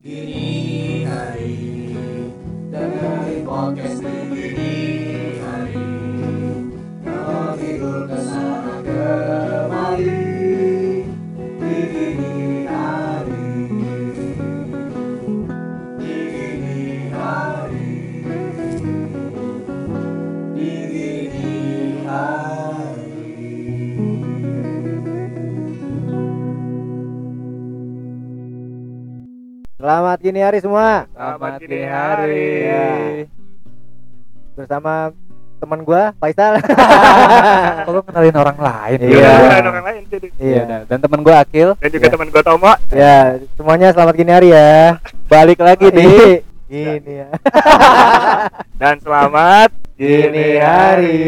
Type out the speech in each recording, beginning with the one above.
Dini hari Dengerin podcast di Gini hari semua. Selamat dini hari. Ya. Bersama teman gua Faisal. Kalau kenalin orang lain. Iya. ya. Bukan orang lain jadi. Iya. dah. Dan temen gue Akil. Dan juga Iya. teman gue Tomo. ya, semuanya selamat gini hari ya. Balik lagi di Gini ya. Dan selamat Gini hari.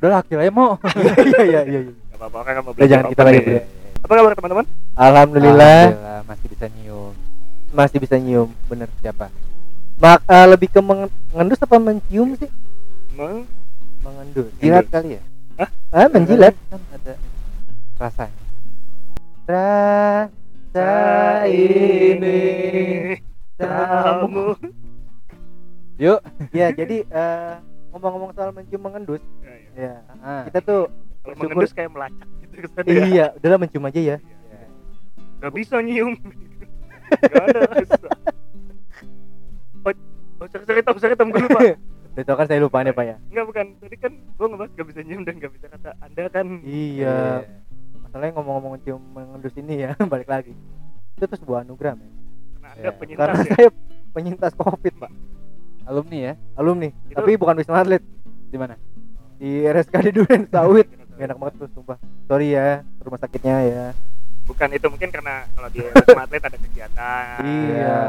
Udah Akil aja mau. Iya iya iya. iya. Gak apa-apa kan mau jangan kita lagi. Apa kabar teman-teman? Alhamdulillah Alhamdulillah, masih bisa nyium. Masih bisa nyium, bener. Siapa? Mak eh, lebih ke meng- mengendus apa mencium sih? Meng Mengendus. Jilat kali ya? Ah, menjilat. Kan ada rasanya. Rasa ini kamu. Yuk. Ya, jadi eh, ngomong-ngomong soal mencium mengendus, Ya, ya. ya Ah. kita tuh Kalau mengendus kayak melacak gitu kesannya. ya. iya, udahlah mencium aja ya. Gak bisa nyium. Gak ada. Oh, oh sorry, sorry Tom, sorry Tom, gue lupa. Itu kan saya lupa nih Pak ya. Enggak bukan, tadi kan gue ngebahas gak bisa nyium dan gak bisa kata Anda kan Iya. Masalahnya ngomong-ngomong mencium mengendus ini ya, balik lagi. Itu tuh sebuah anugerah, men. Karena Anda Iya. penyintas Karena ya saya penyintas Covid, Pak. Alumni ya? Alumni, Itu- tapi bukan Wisma Atlet Di mana? di RSKD Duren Sawit. Gak enak banget tuh, sumpah. Sorry ya, rumah sakitnya ya. Bukan itu mungkin karena kalau di Wisma Atlet ada kegiatan Iya.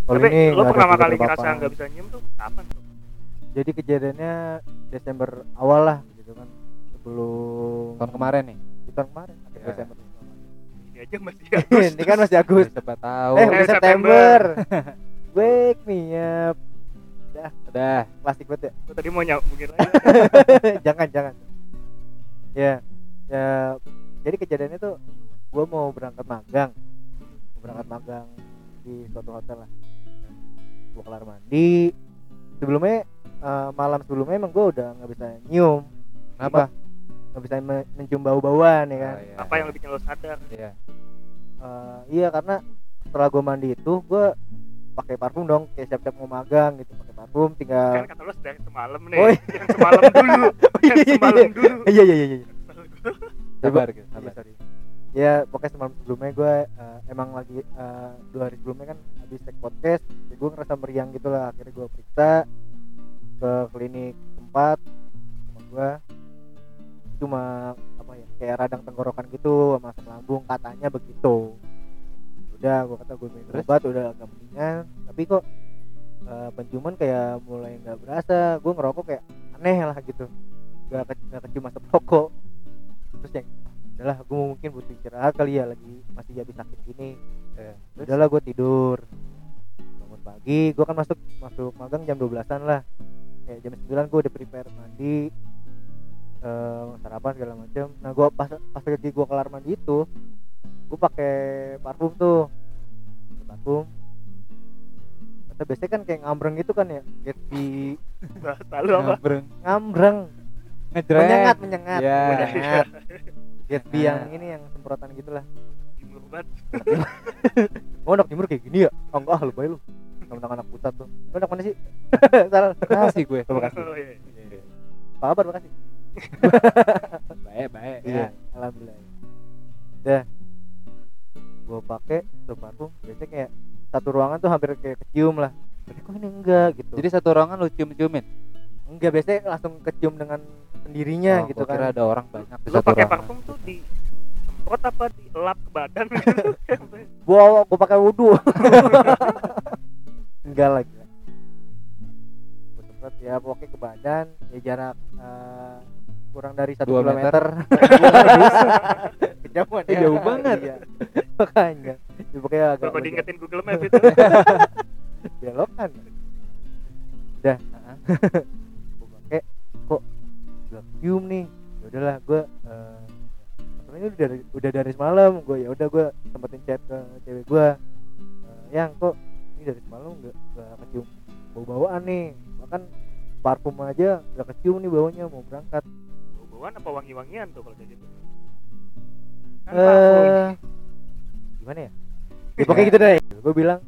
Kalau Tapi ini lo nggak pertama kali ngerasa gak bisa nyium tuh kapan tuh? Jadi kejadiannya Desember awal lah gitu kan. Sebelum Tahun kemarin nih. di tahun kemarin, akhir Iya. Desember. Ini aja masih Agustus ini kan masih Agustus. Siapa tahu. Eh, Eh, udah September. Wake me up. Udah. Plastik banget ya. Gue tadi mau nyambungin lagi jangan, jangan. Ya, ya. Jadi kejadiannya tuh gue mau berangkat magang. Mau berangkat magang di suatu hotel lah. Gue kelar mandi. Sebelumnya eh, malam sebelumnya emang gue udah nggak bisa nyium. Kenapa? Nggak bisa me- mencium bau-bauan ya kan. Oh, iya. Apa yang bikin lo sadar? Iya. Eh, iya karena setelah gue mandi itu gue pakai parfum dong kayak siap-siap mau magang gitu pakai parfum tinggal Kan kata lo dari semalam nih Oh, iya. Yang semalam dulu Yang semalam dulu iya iya iya iya Sabar gitu. Iya, Sabar. sorry. Ya pokoknya semalam sebelumnya gue eh, emang lagi eh, dua hari sebelumnya kan habis take podcast jadi gue ngerasa meriang gitu lah. Akhirnya gue periksa ke klinik tempat sama gue cuma apa ya kayak radang tenggorokan gitu sama asam lambung katanya begitu. Udah gue kata gue minum obat udah agak mendingan. Tapi kok eh, penciuman kayak mulai nggak berasa. Gue ngerokok kayak aneh lah gitu. Nggak ke, nggak kecium asap rokok. Terus yang udahlah gue mungkin butuh istirahat kali ya lagi masih habis sakit gini. Eh, udahlah gue tidur. Bangun pagi gue kan masuk masuk magang jam 12an lah. Kayak jam 9 gue udah prepare mandi eh, sarapan segala macam nah gue pas pas lagi gue kelar mandi itu gue pakai parfum tuh. Parfum. Kata biasanya kan kayak ngambreng gitu kan ya Gatsby Bahasa lu apa? Ngambreng. ngambreng. Menyengat menyengat. Iya. menyengat Gatsby Nah. yang ini yang semprotan gitulah Timur banget Oh anak timur kayak gini ya? Oh enggak lebay lu Tentang anak pusat tuh Lu anak mana sih? Salah Kasih gue. Terima kasih Oh, iya. Pak Kabar makasih Baik, baik. Iya Alhamdulillah Udah Gue pake tuh parfum Biasanya kayak Satu ruangan tuh hampir kayak kecium lah Tapi kok ini enggak gitu Jadi satu ruangan lu cium-ciumin. Enggak biasanya langsung kecium dengan sendirinya Oh, gitu gua kira kan. ada orang banyak. Di Lo satu pakai parfum tuh di semprot apa di lap ke badan? Gitu? Gua gua pakai wudhu Enggak lagi Gua semprot ya pokoknya ke badan Ya jarak eh, kurang dari satu Dua kilometer. Kejauhan Eh, jauh banget. iya. makanya. Ya, pokoknya agak Kalau diingetin Google Maps itu. Belokan. Udah. Gue pakai gak cium nih. Ya udahlah gue uh, ini udah dari, udah dari semalam. Gue ya udah gue sempetin chat ke cewek gue "Eh, yang kok ini dari semalam nggak nggak kecium bau bauan nih? Bahkan parfum aja nggak kecium nih baunya mau berangkat. Bau-bauan apa wangi-wangian tuh kalau kayak gitu? Kan eh gimana ya? Ya pokoknya gitu deh. Gue bilang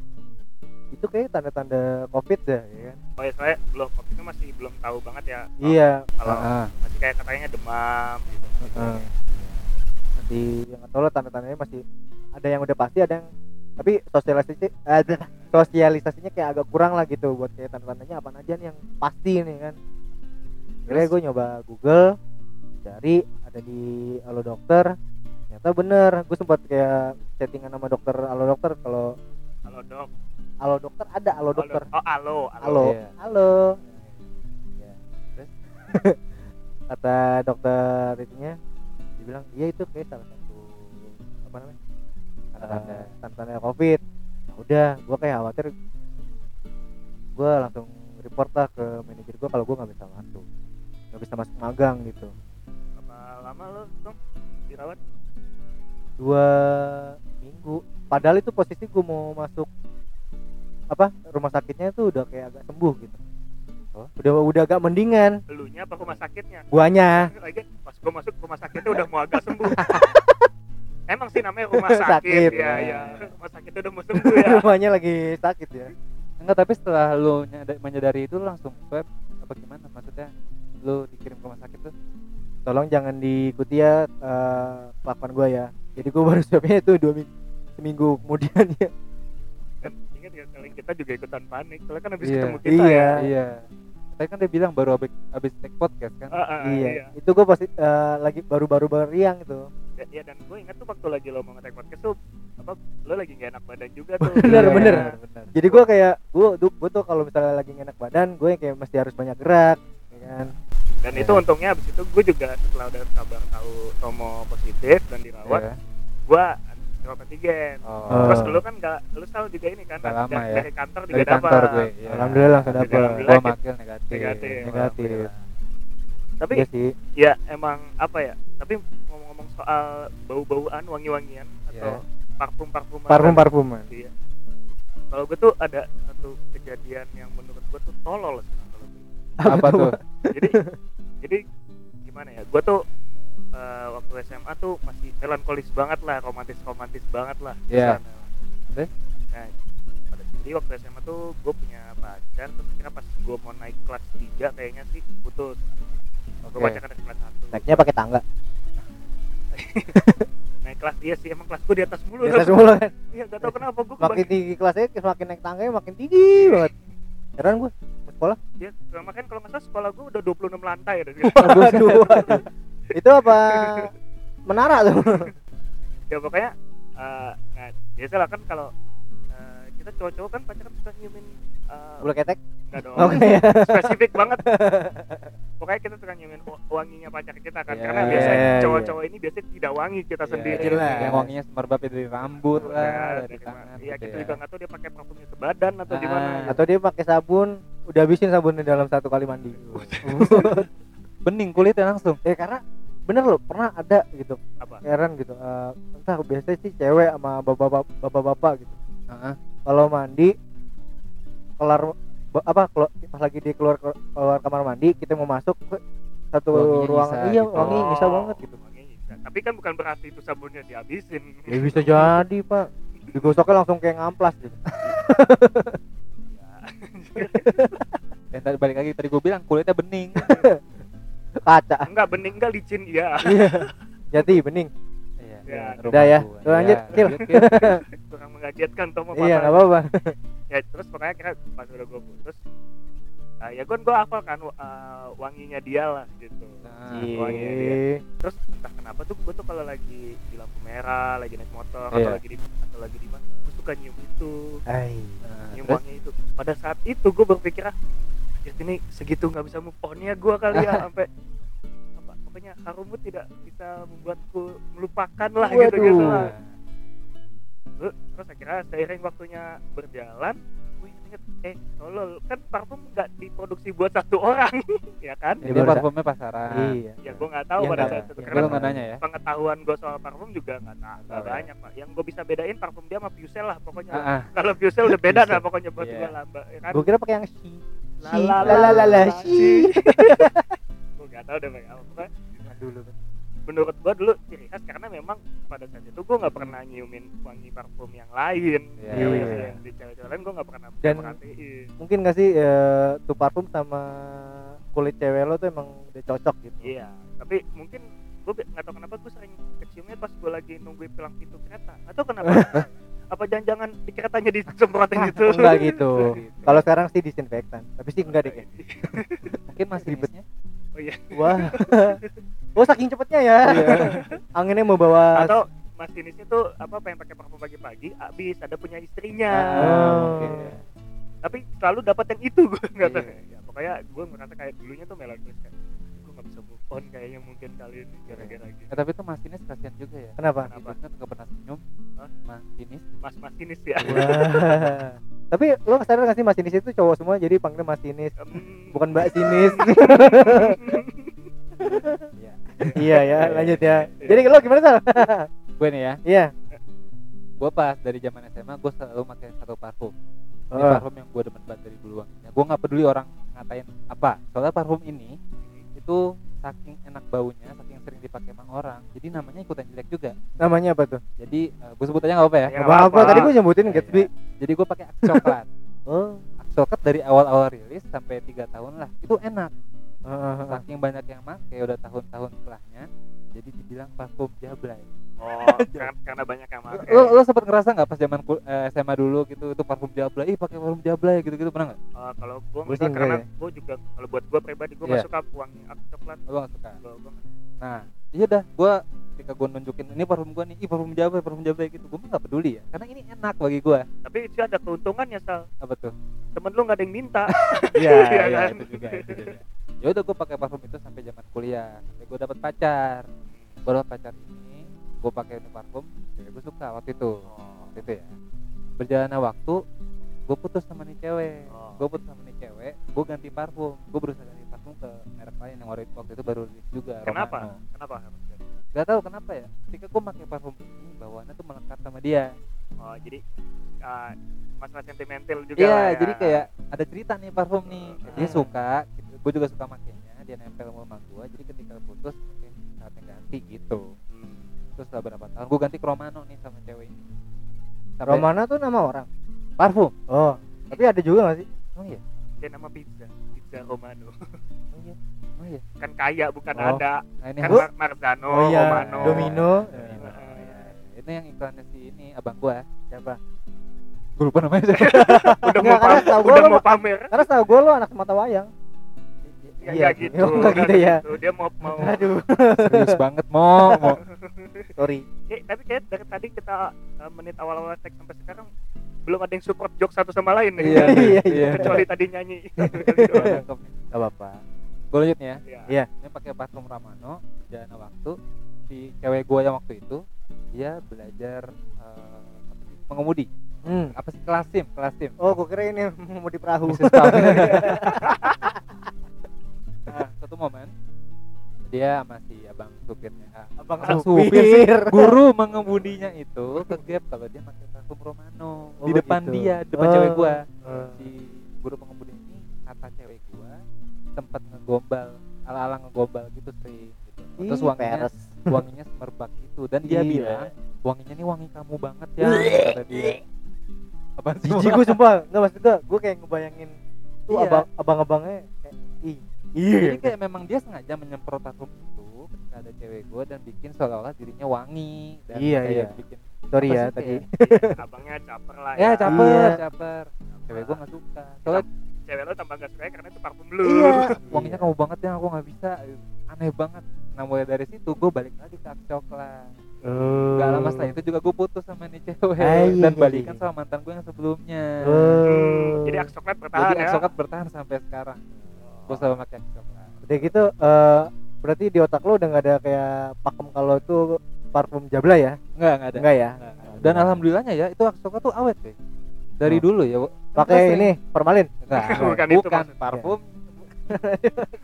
itu kayak tanda-tanda covid dah ya kan? Oh ya saya belum waktu itu masih belum tahu banget ya. Kalau- iya. Kalau Heeh. masih kayak katanya demam gitu. Heeh. nanti yang nggak tahu lah tanda-tandanya masih ada yang udah pasti ada yang tapi sosialisasi ada sosialisasinya kayak agak kurang lah gitu buat kayak tanda-tandanya apa aja nih yang pasti nih kan? Akhirnya gue nyoba Google cari ada di Halo Dokter. Ternyata bener gue sempat kayak chattingan sama dokter Halo Dokter kalau halo dok Halo Dokter ada Halo Halo. Dokter. oh halo halo Iya. halo ya terus? Kata dokter itunya dibilang iya itu kayak salah satu apa namanya Tanda-tanda. Eh, tanda-tanda covid. Ya udah gua kayak khawatir gua langsung report lah ke manajer gua kalau gua nggak bisa masuk nggak bisa masuk magang gitu. Berapa lama lo dong dirawat? Dua minggu. Padahal itu posisi gua mau masuk apa rumah sakitnya tuh udah kayak agak sembuh gitu. Oh. udah udah agak mendingan. Elunya apa rumah sakitnya? Guanya. Lagi pas gua masuk rumah sakitnya udah mau agak sembuh. Emang sih namanya rumah sakit, Sakit, ya. Ya. ya rumah sakitnya udah mau sembuh ya. Rumahnya lagi sakit ya. Enggak, tapi setelah lu nyada- menyadari itu lu langsung swab apa gimana? Maksudnya? Lu dikirim ke rumah sakit tuh? tolong jangan diikuti ya kelakuan gua ya. Jadi gua baru swabnya itu dua minggu seminggu kemudian ya kan ingat ya kali kita juga ikutan panik soalnya kan habis Iya. ketemu kita Iya. ya Iya. Tadi kan dia bilang baru abis, abis take podcast kan? Ah, ah, iya. iya. itu gua pasti eh, lagi baru-baru beriang itu Ya, ya, dan gue ingat tuh waktu lagi lo mau nge podcast tuh apa lo lagi gak enak badan juga tuh Bener, Iya. bener. bener. jadi gua kayak tuh gua tuh kalau misalnya lagi nggak enak badan gue kayak mesti harus banyak gerak ya kan dan Iya. itu untungnya abis itu gue juga setelah udah kabar tahu Tomo positif dan dirawat Iya. gue swab antigen Oh. terus dulu kan gak lu tahu juga ini kan Nggak lama dari, ya. dari kantor juga dari kantor dapat gue. Iya. Alhamdulillah dapet. Alhamdulillah. Gua makil negatif. Negatif. Negatif. Tapi iya sih ya emang apa ya tapi ngomong-ngomong soal bau-bauan wangi-wangian atau parfum parfuman parfum parfuman iya kalau gue tuh ada satu kejadian yang menurut gue tuh tolol gue. Apa tuh? jadi jadi gimana ya gue tuh eh, waktu SMA tuh masih melankolis banget lah romantis romantis banget lah Iya. ke sana. Terus? nah pada jadi waktu SMA tuh gue punya pacar terus kira pas gue mau naik kelas 3 kayaknya sih putus gue Oke. pacaran dari kelas 1 naiknya pakai tangga naik kelas iya sih emang kelas gue di atas mulu biasa semula kan iya gak tau kenapa gue makin tinggi kelasnya semakin naik tangganya makin tinggi banget heran gue sekolah ya makanya kalau nggak salah sekolah gue udah 26 lantai dari aduh aduh. Itu apa menara tuh ya pokoknya eh nah biasa lah kan kalau eh, kita cowok-cowok kan pacaran suka nyiumin eh, bulu ketek enggak dong oke ya spesifik banget pokoknya kita suka nyiumin wa- wanginya pacar kita kan Ya, karena iya, biasanya iya. cowok-cowok ini biasanya tidak wangi kita Iya, sendiri jelas. Yang wanginya semerbak dari rambut Ya, lah, dari dari tangan. iya gitu kita ya. juga nggak tahu dia pakai parfumnya ke badan atau Ah. gimana atau dia pakai sabun udah habisin sabunnya dalam satu kali mandi Bening kulitnya langsung. ya karena bener loh pernah ada gitu apa heran gitu eh, entah biasanya sih cewek sama bapak bapak gitu Heeh. kalau mandi kelar apa kalau pas lagi di keluar keluar kamar mandi kita mau masuk ke satu Wanginya ruangan nyisa iya gitu. wangi bisa banget gitu wanginya nyisa. tapi kan bukan berarti itu sabunnya dihabisin ya bisa jadi pak digosoknya langsung kayak ngamplas gitu Dan tadi balik lagi tadi gue bilang kulitnya bening. kaca enggak bening enggak licin ya iya jadi bening Iya. Ya. rumah Udah ya. gua. Lanjut, Iya, lanjut, Cil. kurang mengagetkan Tomo iya nggak apa-apa ya terus pokoknya kira pas udah gue putus ah, ya gue gue hafal kan uh, wanginya dia lah gitu Nah, Iya. wanginya dia terus entah kenapa tuh gue tuh kalau lagi di lampu merah lagi naik motor atau Iya. lagi di atau lagi di mana gue suka nyium itu Ay. nah, nyium terus wangi itu pada saat itu gue berpikir ah "Anjir, ini segitu nggak bisa move onnya gue kali ya sampai apa pokoknya harummu tidak bisa membuatku melupakan lah gitu gitu lah. Terus- akhirnya seiring waktunya berjalan wih inget eh tolol kan parfum nggak diproduksi buat satu orang ya kan? Ya, parfumnya pasaran. iya. Ya gue nggak tahu Ya, pada saat itu ya, karena nggak nanya ya? pengetahuan gue soal parfum juga nggak tahu nggak tahu ya. banyak pak. Yang gue bisa bedain parfum dia sama Fusel lah pokoknya. Ah, ah. kalau Fusel udah beda lah pokoknya buat Iya. gue lah mbak ya kan? Gue kira pakai yang si. La si la la la la la si nggak deh Bang. apa. Pokoknya dulu menurut gue dulu ciri khas karena memang pada saat itu gue nggak pernah nyiumin wangi parfum yang lain. Iya, yang, iya. yang di cewek-cewek lain gue nggak pernah Dan- perhatiin. mungkin gak sih eh, tuh parfum sama kulit cewek lo tuh emang udah cocok gitu? Iya tapi mungkin gue nggak tahu kenapa gue sering keciumnya pas gue lagi nungguin pelang pintu kereta. Atau kenapa. Apa jangan-jangan di keretanya disemprotin gitu? Enggak gitu. Enggak gitu. kalau sekarang sih disinfektan tapi sih enggak deh kayaknya. Mungkin masih ribetnya. Oh iya wah oh saking cepetnya ya anginnya mau bawa atau masinisnya tuh apa pengen pakai parfum pagi-pagi habis ada punya istrinya Oh. mungkin. tapi selalu dapat yang itu gue nggak tahu Iya. ya, pokoknya gue merasa kayak dulunya tuh melankolis kayak gue nggak bisa move on kayaknya mungkin kali ini gara-gara gitu Eh, tapi itu masinis kasihan juga ya. kenapa Kenapa? Nggak pernah senyum. Hah? Masinis. mas masinis ya Wah. tapi lo sadar gak sih masinis itu cowok semua jadi panggil masinis Em, bukan mbak sinis Iya. iya ya lanjut ya jadi lo gimana sal Gue nih ya. iya Gue pas dari zaman SMA gue selalu pakai satu parfum. Ini Oh. parfum yang gue demen banget dari dulu wanginya. Gue nggak peduli orang ngatain apa. Soalnya parfum ini itu saking enak baunya, saking sering dipakai sama orang. Jadi namanya ikutan jelek juga. namanya apa tuh Jadi gue sebut aja nggak apa-apa ya. Ya, Gak nggak apa-apa apa-apa. tadi gue nyebutin Iya, Gatsby iya. Jadi gue pakai Axe coklat. oh Axe coklat dari awal-awal rilis sampai tiga tahun lah. Itu enak. Heeh. Saking banyak yang make udah tahun-tahun setelahnya. Jadi dibilang parfum jablay. oh karena, karena banyak yang pakai Lo, lo sempet ngerasa nggak pas zaman kul- eh, SMA dulu gitu itu parfum jablay, ih pakai parfum jablay gitu-gitu pernah nggak? Oh, kalau gue enggak karena ya. gue juga kalau buat gue pribadi gue Iya. nggak suka wangi coklat Lo nggak suka? Gua- gua Nah, iya dah, gue ketika gue nunjukin ini parfum gue nih, ih parfum jablay, parfum jablay gitu, gue nggak peduli ya, karena ini enak bagi gue. tapi itu ada keuntungannya sal Apa tuh? temen lu nggak ada yang minta Iya, Iya iya, kan? itu juga, itu juga. Ya udah gue pakai parfum itu sampai zaman kuliah, sampai gue dapet pacar. Baru pacar ini, gue pakai ini parfum, cewek gue suka waktu itu, waktu itu ya. Berjalannya waktu, gue putus sama nih cewek, Oh. gue putus sama nih cewek, gue ganti parfum, gue berusaha ganti parfum ke merek lain yang waktu itu, waktu itu baru rilis juga. kenapa Romano. kenapa harus ganti? Gak tahu kenapa ya. Ketika gue pakai parfum ini, bawaannya tuh melekat sama dia. oh jadi ah, masalah sentimental juga Iya, ya. jadi kayak ada cerita nih parfum nih. Dia Ah. suka, gue juga suka makainya. Dia nempel sama gue. Jadi ketika putus, mungkin saatnya ganti gitu. Hmm. Terus setelah berapa tahun, gue ganti ke Romano nih sama cewek ini. Sampai- Romana tuh nama orang parfum. oh tapi ada juga gak sih Oh iya, dia nama pizza pizza Romano oh iya, oh iya. kan kaya bukan Oh. ada Nah ini kan. Mar- Marzano oh iya Romano Domino Domino, Eh, oh iya. Itu yang iklannya si ini abang gua. siapa Gue lupa namanya siapa. udah Nggak, mau pamer, tahu udah gua mau lo- pamer karena tau gue lo anak mata wayang ya, Iya. nggak gitu Oh, nggak gitu ya. gitu. dia mau mau aduh Serius banget mau, mau. sorry Eh, tapi kayak dari tadi kita eh, menit awal-awal tag sampai sekarang belum ada yang support joke satu sama lain nih. Iya, iya, iya. kecuali tadi nyanyi Cakep nih. gak apa-apa Gue lanjut ya. Iya. Iya. Ini pakai parfum Ramano, jalan waktu si cewek gua yang waktu itu dia belajar sih, mengemudi. hmm. Apa sih kelas sim, kelas sim. oh gue kira ini mau di perahu nah, satu momen dia sama si abang supirnya ah, abang abang supir, supir guru mengemudinya itu ke gap kalau dia pakai parfum Romano Oh, di depan begitu. dia di depan Oh. cewek gua Oh. si guru pengemudi tempat ngegombal ala-ala ngegombal gitu sering gitu. terus Ih, wanginya peres. wanginya semerbak itu. Dan dia Iya. bilang wanginya nih wangi kamu banget ya kata dia. Apa sih jijik gue sumpah. Nggak maksud gue gue kayak ngebayangin tuh Iya. abang abang-abangnya kayak ih. Jadi kayak memang dia sengaja menyemprot parfum itu ketika ada cewek gua dan bikin seolah-olah dirinya wangi. Dan Iya, kayak iya. bikin sorry ya sih, tadi. abangnya caper lah ya caper Iya. caper. Cewek gua nggak suka. Soalnya cewek lo tambah gak suka karena itu parfum lu. Iya. Wanginya kamu banget ya aku nggak bisa. Aneh banget. Nah mulai dari situ gue balik lagi ke Axe coklat. Oh. Gak lama setelah itu juga gue putus sama nih cewek. Iya, dan balikan sama mantan gue yang sebelumnya. Oh. jadi aks coklat bertahan jadi ya? Axe coklat bertahan sampai sekarang. Gue selalu pakai coklat. Udah gitu eh berarti di otak lo udah nggak ada kayak pakem kalau itu parfum jabla ya? Enggak enggak ada. Enggak ya? Enggak, enggak. dan alhamdulillahnya ya itu Axe coklat tuh awet deh dari Oh. dulu ya pakai Terus ini formalin. Enggak, Bukan itu bukan. parfum.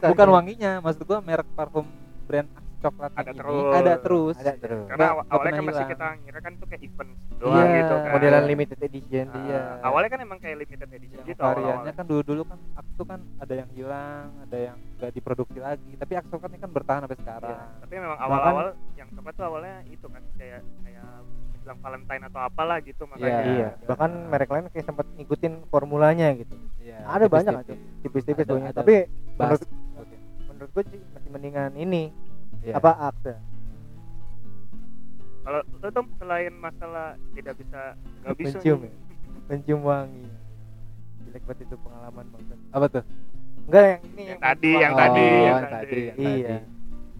Bukan wanginya maksud gua merek parfum brand coklat Ada ini. terus. ada terus. Ada terus. Karena nggak awalnya kan masih hilang. kita ngira kan tuh kayak event doang Iya, gitu kan. modelan limited edition iya. awalnya kan emang kayak limited edition yang gitu variannya kan dulu dulu kan aksu kan ada yang hilang ada yang nggak diproduksi lagi. Tapi aksu kan ini kan bertahan sampai sekarang. Iya, tapi memang awal-awal yang coklat tuh awalnya itu kan kayak kayak menjelang Valentine atau apalah gitu makanya Iya. iya bahkan merek lain kayak sempat ngikutin formulanya gitu Iya, Ada banyak tipis-tipis. tipis-tipis ada tapi bas. menurut Oke. menurut gue sih masih mendingan ini Iya. apa akse kalau lu tuh selain masalah tidak bisa nggak bisa Mencium ya? mencium wangi jelek banget itu pengalaman banget apa tuh enggak yang ini Yang tadi, yang Oh, tadi, yang yang tadi. tadi, yang Iya.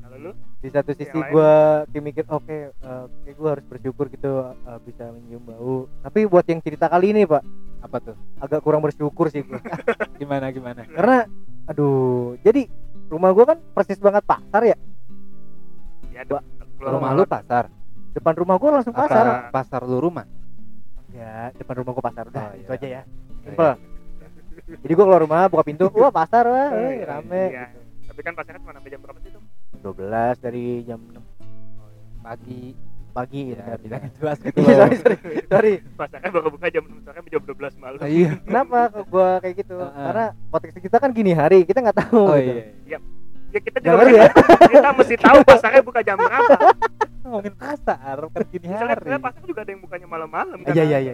kalau lu di satu sisi gue kayak mikir oke eh, kayak gue harus bersyukur gitu eh, bisa mencium bau. Tapi buat yang cerita kali ini pak apa tuh? agak kurang bersyukur sih gue gimana gimana? Karena aduh jadi rumah gue kan persis banget pasar ya? Ya Ba- keluar rumah lu pasar. Depan rumah gue langsung apa pasar. pasar lu rumah? Ya depan rumah gue pasar. Udah Oh, itu iya. aja ya. Simpel. Jadi gue keluar rumah buka pintu wah pasar wah Oh, eh, iya, rame iya. tapi kan pasarnya cuma sampai jam berapa sih tuh 12 dari jam 6 pagi pagi ya ya, bilang jelas gitu Iya, loh sorry, sorry, sorry. pasarnya baru buka jam 6 sore jam 12 malam iya Kenapa kok gua kayak gitu? Heeh. Karena podcast kita kan gini hari, kita nggak tahu. oh gitu. iya ya kita juga ya? kita mesti tahu pasarnya buka jam berapa ngomongin pasar kan gini hari misalnya pasar juga ada yang bukanya malam-malam kan Iya iya iya.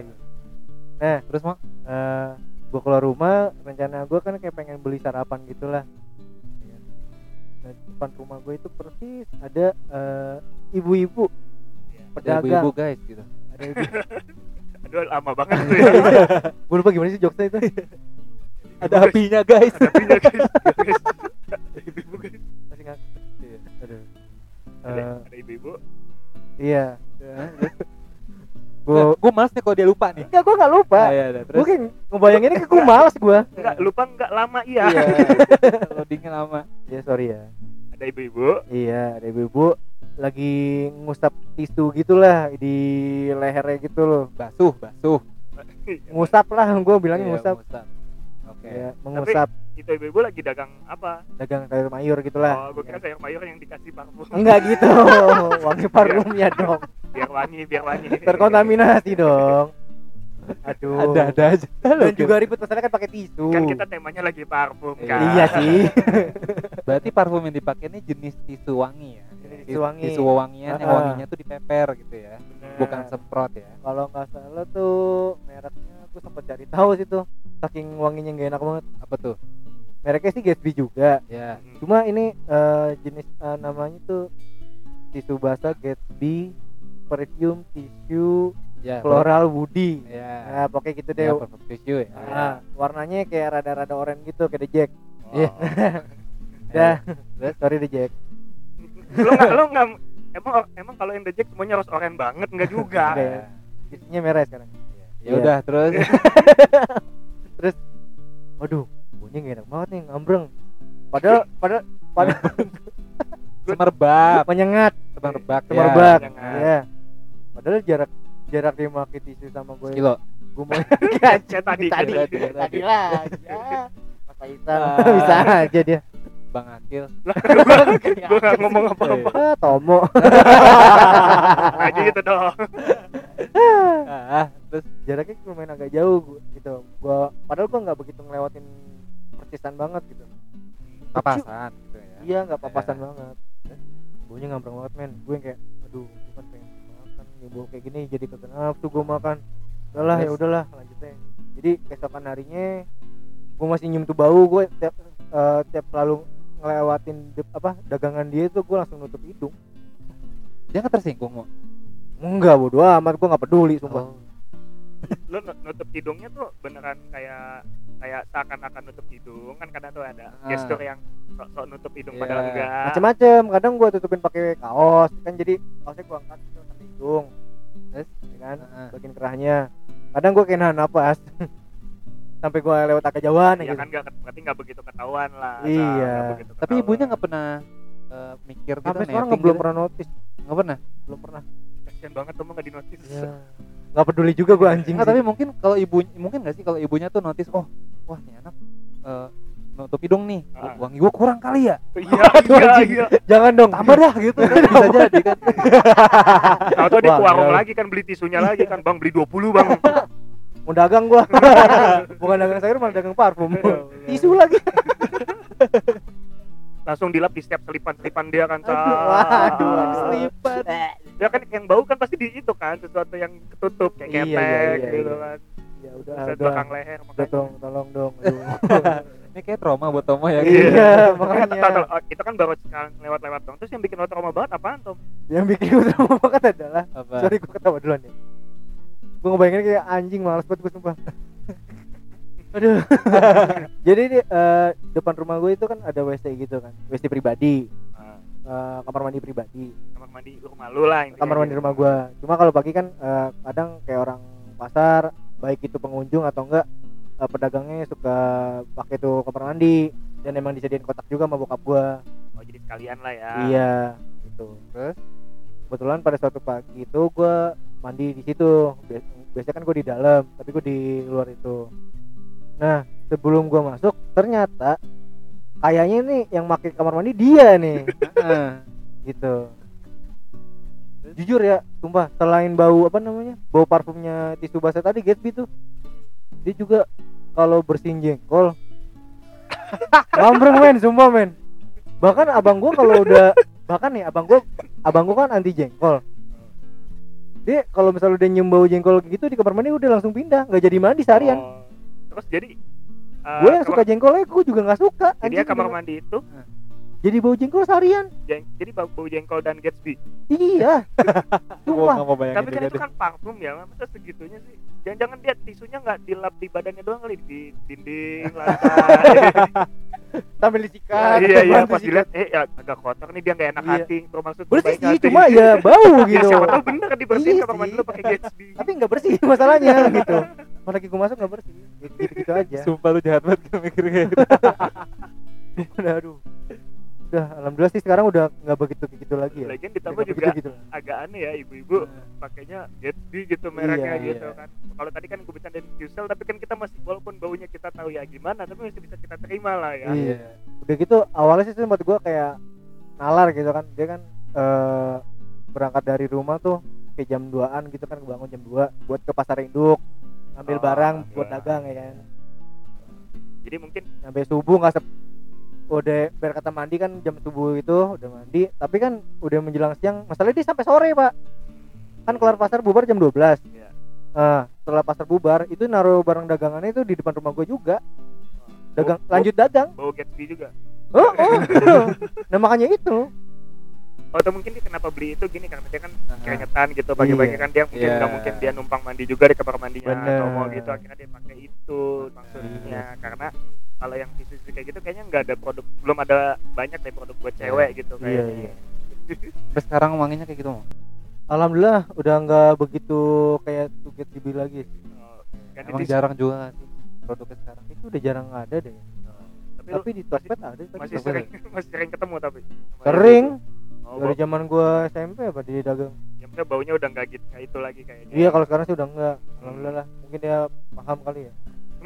iya. terus mau Eh, gua keluar rumah, rencana gua kan kayak pengen beli sarapan gitulah. Iya. Nah, depan rumah gue itu persis ada eh, ibu-ibu ada pedagang. ibu-ibu guys gitu Ada ibu. aduh lama banget tuh ya Gue lupa gimana sih jokesnya itu. ada apinya guys ada pinya guys guys ada ibu-ibu guys Masih nggak. Aduh. ada, Eh, ada ibu-ibu iya. gue Gue males nih kalau dia lupa nih Enggak, gue nggak lupa. Ah, iya, iya, terus ngebayanginnya kayak gue males gue. enggak lupa enggak lama iya iya loadingnya lama Ya sorry ya. Ada ibu-ibu Iya, ada ibu-ibu lagi ngusap tisu gitulah di lehernya gitu loh. basuh basuh Ngusap lah, gue bilangnya Iya, ngusap. ngusap. oke Ya, mengusap itu ibu-ibu lagi dagang apa dagang sayur mayur gitulah. oh gue kira sayur mayur yang dikasih parfum Enggak gitu, wangi parfumnya dong. biar wangi biar wangi Terkontaminasi dong. Aduh. ada ada aja Dan juga ribet pesannya kan pakai tisu. kan kita temanya lagi parfum kan Iya sih. berarti parfum yang dipakai ini jenis tisu wangi ya Jenis tisu wangi. tisu wangian yang wanginya tuh dipeper gitu ya Bener. bukan semprot ya Kalau nggak salah tuh mereknya aku sempat cari tahu sih tuh. Saking wanginya nggak enak banget. apa tuh Mereknya sih Gatsby juga. ya Hmm. cuma ini eh, jenis eh, namanya tuh tisu basah Gatsby perfume tisu ya floral woody ya nah pokoknya gitu deh ya tisu ya nah, warnanya kayak rada-rada oranye gitu kayak The Jack Iya. dah. Terus? sorry The Jack. Lu nggak lu nggak emang emang kalau yang The Jack semuanya harus oranye banget nggak juga. Enggak ya. tisunya merah sekarang. Ya Iya. udah terus? Waduh bunyinya gak enak banget nih ngambreng. Padahal padahal padahal semerbak. Menyengat. Semerbak ya. semerbak menyengat. ya padahal jarak jarak dia pakai tisu sama gue kilo gue mau kayak tadi. Tadi. Tadi, tadi, tadi. lagi ya. Mas Aisan Ah. bisa aja dia bang Akil gue nggak ngomong apa-apa. Ah, Tomo. Aja gitu dong. Ah terus? Jaraknya lumayan agak jauh gua- gitu. Gua padahal gua nggak begitu ngelewatin persisan banget gitu. Papasan gitu ya. Iya nggak papasan Ya. banget. Baunya ngambreng banget men. Gue yang kayak aduh gue kan pengen makan ya bau kayak gini jadi kagak nafsu gue makan. Udahlah ya udahlah lanjutnya jadi keesokan harinya gue masih nyium tuh bau gue tiap eh, tiap lalu ngelewatin apa dagangan dia tuh gue langsung nutup hidung dia nggak tersinggung mau enggak bodo amat gue nggak peduli sumpah oh. lu nut- nutup hidungnya tuh beneran kayak kayak seakan-akan nutup hidung kan kadang tuh ada Ah. gestur yang sok-sok nutup hidung Iya. padahal enggak macem-macem kadang gue tutupin pakai kaos kan jadi kaosnya gue angkat gitu sampai hidung Terus? ya kan Heeh. bagian kerahnya kadang gue nahan napas sampai gue lewat agak jauhan ya gitu. kan nggak berarti nggak begitu ketahuan lah Iya. nggak begitu tapi ketahuan. ibunya nggak pernah eh, mikir gitu sampai sekarang netting nggak belum gitu? pernah notice. Nggak pernah? Belum pernah. Kasian banget tuh nggak di notice ya nggak peduli juga gue anjing Nggak, sih. tapi mungkin kalau ibu mungkin nggak sih kalau ibunya tuh notice oh wah nih anak eh, nutup hidung nih Ah. wangi gua kurang kali ya. Iya Aduh, iya anjing. iya. Jangan dong. Tambah dah gitu. Kan bisa jadi kan. Atau ke warung lagi kan beli tisunya lagi kan. Bang beli 20 bang mau dagang gua. Bukan dagang sayur malah dagang parfum. Tisu lagi. Langsung dilap di setiap selipan-selipan dia kan aduh aduh selipan. Ya kan yang bau kan pasti di itu kan sesuatu yang ketutup kayak Iya, ketek iya, iya, gitu iya. kan. Ya udah Bisa udah. belakang leher makanya. tolong tolong dong ini kayak trauma buat Tomo ya Iya. gitu. Tahu, makanya. oh, kita kan baru sekarang lewat-lewat dong. Terus yang bikin lo trauma banget apaan Tom? yang bikin gue trauma banget adalah apa? sorry gue ketawa duluan ya gue ngebayangin kayak anjing males banget gue sumpah. Aduh. Jadi di eh, depan rumah gue itu kan ada WC gitu kan WC pribadi. Eh, kamar mandi pribadi. Kamar mandi rumah lu lah intinya. Kamar mandi gitu. rumah gue cuma kalau pagi kan eh, kadang kayak orang pasar baik itu pengunjung atau enggak eh, pedagangnya suka pakai tuh kamar mandi. Dan emang disediain kotak juga sama bokap gue oh jadi sekalian lah ya. Iya gitu. Terus? Kebetulan pada suatu pagi itu gue mandi di situ. Bias- biasanya kan gue di dalam tapi gue di luar itu. Nah sebelum gue masuk ternyata kayaknya nih yang pakai kamar mandi dia nih. Gitu. Jujur ya sumpah selain bau apa namanya bau parfumnya tisu basah tadi Gatsby tuh dia juga kalau bersihin jengkol ngambreng men sumpah men. Bahkan abang gua kalau udah bahkan nih abang gua abang gua kan anti jengkol dia kalau misalnya udah nyium bau jengkol gitu di kamar mandi udah langsung pindah nggak jadi mandi seharian. Oh. terus jadi uh, gue yang kamar- suka jengkolnya gue juga nggak suka. Jadi ya Anjing, kamar mandi itu? Jadi bau jengkol seharian. Jeng- jadi bau, bau jengkol dan Gatsby. Iya. Mau bayangin tapi kan itu deh. kan parfum ya masa segitunya sih? Jangan-jangan dia tisunya nggak dilap di badannya doang kali di dinding lantai sambil disikat iya iya bantu pas dilihat eh ya agak kotor nih dia nggak enak Iya. hati bermaksud bersih baik sih hati. cuma ya bau ya gitu. siapa tahu bener dibersihin Iya kamar mandi lu pakai Gatsby tapi nggak bersih masalahnya gitu. Lagi gue masuk nggak bersih. Gitu gitu aja. Sumpah lu jahat banget kalau mikir kayak gitu aduh udah alhamdulillah sih sekarang udah nggak begitu begitu lagi ya lagian ditambah juga begitu-gitu. agak aneh ya ibu-ibu pakainya Gatsby gitu mereknya Iya, gitu iya. kan kalau tadi kan gue bercandain Qcell tapi kan kita masih walaupun baunya kita tahu ya gimana tapi masih bisa kita terima lah ya Iya. udah gitu awalnya sih sempat gue kayak nalar gitu kan dia kan eh, berangkat dari rumah tuh kayak jam 2an gitu kan bangun jam 2 buat ke pasar induk ambil Oh, barang iya. buat dagang ya kan jadi mungkin sampai subuh nggak udah biar kata mandi kan jam subuh itu udah mandi tapi kan udah menjelang siang masalahnya dia sampai sore pak kan kelar pasar bubar jam 12 Iya. nah setelah pasar bubar itu naruh barang dagangannya itu di depan rumah gue juga dagang Bau- lanjut dagang bau Gatsby juga oh, oh. nah makanya itu Oh, atau mungkin dia kenapa beli itu gini karena dia kan Aha. keringetan gitu pagi-pagi Iya. kan dia mungkin Iya. nggak mungkin dia numpang mandi juga di kamar mandinya Bener. atau mau gitu akhirnya dia pakai itu maksudnya karena kalau yang tisu kayak gitu kayaknya nggak ada produk belum ada banyak deh produk buat cewek gitu Iya, kayaknya. iya. Sampai sekarang wanginya kayak gitu mau alhamdulillah udah nggak begitu kayak tuget GB lagi. Oh, ganti emang jarang juga sih produknya sekarang? Itu udah jarang ada deh. Tapi, tapi lu di Tokped ada tapi masih Tokped sering masih sering ketemu tapi? Sering. Oh, dari zaman gua SMP apa di dagang? Ya maksudnya baunya udah nggak gitu kayak itu lagi kayaknya. Iya kalau sekarang sih udah enggak alhamdulillah lah mungkin dia paham kali ya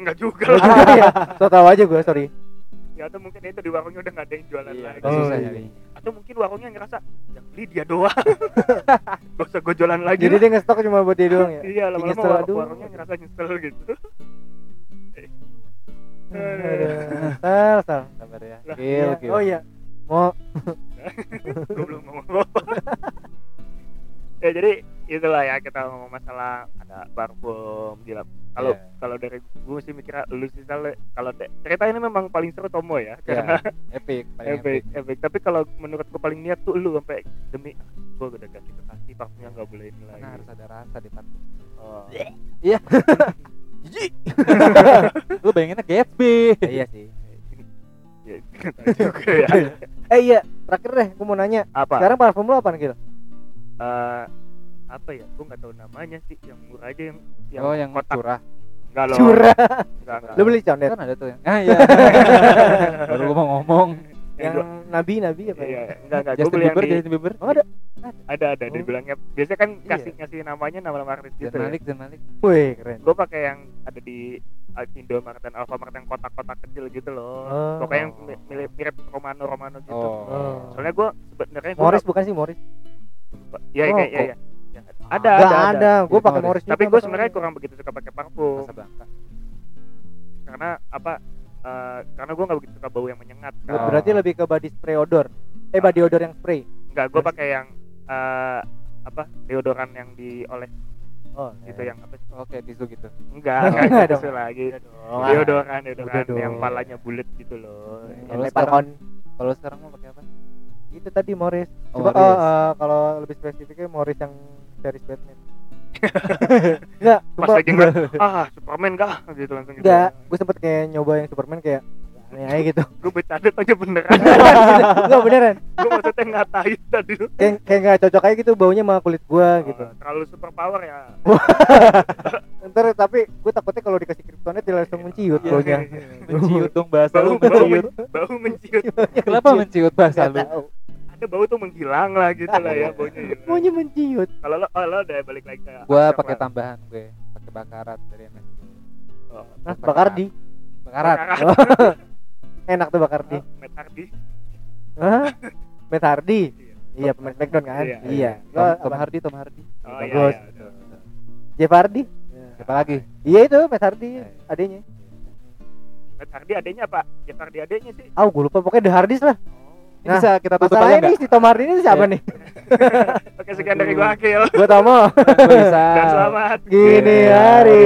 nggak juga. Lah juga ya? So tau aja gue sorry. Ya atau mungkin itu di warungnya udah nggak ada yang jualan iya lagi. Oh, nyari atau mungkin warungnya ngerasa yang beli dia doang. Gak usah gue jualan lagi jadi lah. dia ngestok cuma buat dia doang ya? Iya lama-lama nyesel, war- aduh. warungnya ngerasa nyesel gitu. Aduh, sal sal sabar ya. Lah, gil Iya. gil. Oh iya. Mau gue belum ngomong apa ya jadi itulah ya kita ngomong masalah ada parfum gila. Kalau Iya. kalau dari gue sih mikirnya lu sih kalau cerita ini memang paling seru Tomo ya. Ya karena epic paling epic epic. epic. Tapi kalau menurut gue paling niat tuh lu sampai demi gue udah ganti kekasih parfumnya nggak boleh ini lagi. harus ada rasa di parfum. Oh. jijik. Lu bayanginnya Gatsby. Iya sih. Ya, tahu juga ya. Eh iya. Terakhir deh gue mau nanya. Apa? Sekarang parfum lo apa Gil? Eh, apa ya gue nggak tahu namanya sih yang murah aja yang yang oh yang kotak curah enggak loh curah enggak enggak lo beli condet kan ada tuh yang ah iya baru gua mau ngomong yang nabi nabi apa iya ya enggak enggak gue beli yang Bieber di Justin Bieber oh ada ada ada Oh. dibilangnya biasanya kan Iya. kasih kasih namanya nama-nama artis gitu Dan ya. Malik, Dan Malik. Wih, keren. gue pakai yang ada di Indomaret dan Alfamart yang kotak-kotak kecil gitu loh Oh. pokoknya yang mi- mirip, mirip Romano Romano gitu Oh. soalnya gue sebenarnya gue Morris bukan sih Morris? ya Oh, kayak ada Gak ada, ada, ada. gue pakai Morris. Tapi gue sebenarnya kurang begitu suka pakai parfum karena apa uh, karena gue nggak begitu suka bau yang menyengat kan. Oh. Berarti lebih ke body spray odor. Eh, body odor yang spray. nggak gue pakai yang uh, apa deodoran yang dioles Oh, gitu yang apa? Oke, tisu gitu. enggak Enggak enggak dong. gitu lagi deodoran deodoran yang palanya bulat gitu loh Yang Kalau sekarang-. Kalau sekarang mau pakai apa? Itu tadi Morris. Oh, Coba oh, eh, kalau lebih spesifiknya Morris yang series Batman. Enggak, pas lagi ngeliat ah Superman kah gitu langsung gitu Enggak, gue sempet kayak nyoba yang Superman kayak aneh gitu. gue bercanda aja beneran Enggak beneran. gue maksudnya ngatain tadi lu Kayak kayak enggak cocok aja gitu baunya sama kulit gua gitu. Oh, terlalu super power ya Ntar tapi gue takutnya kalau dikasih kryptonite dia langsung menciut Iya, baunya. iya, iya. Menciut dong bahasa lu bau menciut. men- bau menciut Kenapa menciut bahasa lu? Ada bau tuh menghilang lah gitu lah ya baunya hilang. Baunya menciut. kalau lo oh, lo udah balik lagi ke Gua pakai tambahan gue, pakai bakarat dari MSG. Oh, Nah, Bakardi. Bakarat. Bakarat. Enak tuh Bakardi. Oh, Matt Hardy Hah? Matt Hardy. Iya. Iya, pemain Smackdown kan? Iya, Iya. Tom, Lo Tom? Hardy, Tom Hardy. oh iya, Bagus. iya betul. Jeff Hardy. Siapa lagi? Iya itu Matt Hardy adanya. Matt Hardy adanya apa Jeff Hardy adanya sih Ah, gue lupa pokoknya The Hardys lah. Ini Nah, bisa kita tutup aja nih si Tom Hardy ini siapa Iya. nih? oke sekian dari gua Akil Gue Tomo. Gua bisa. dan selamat Gini hari.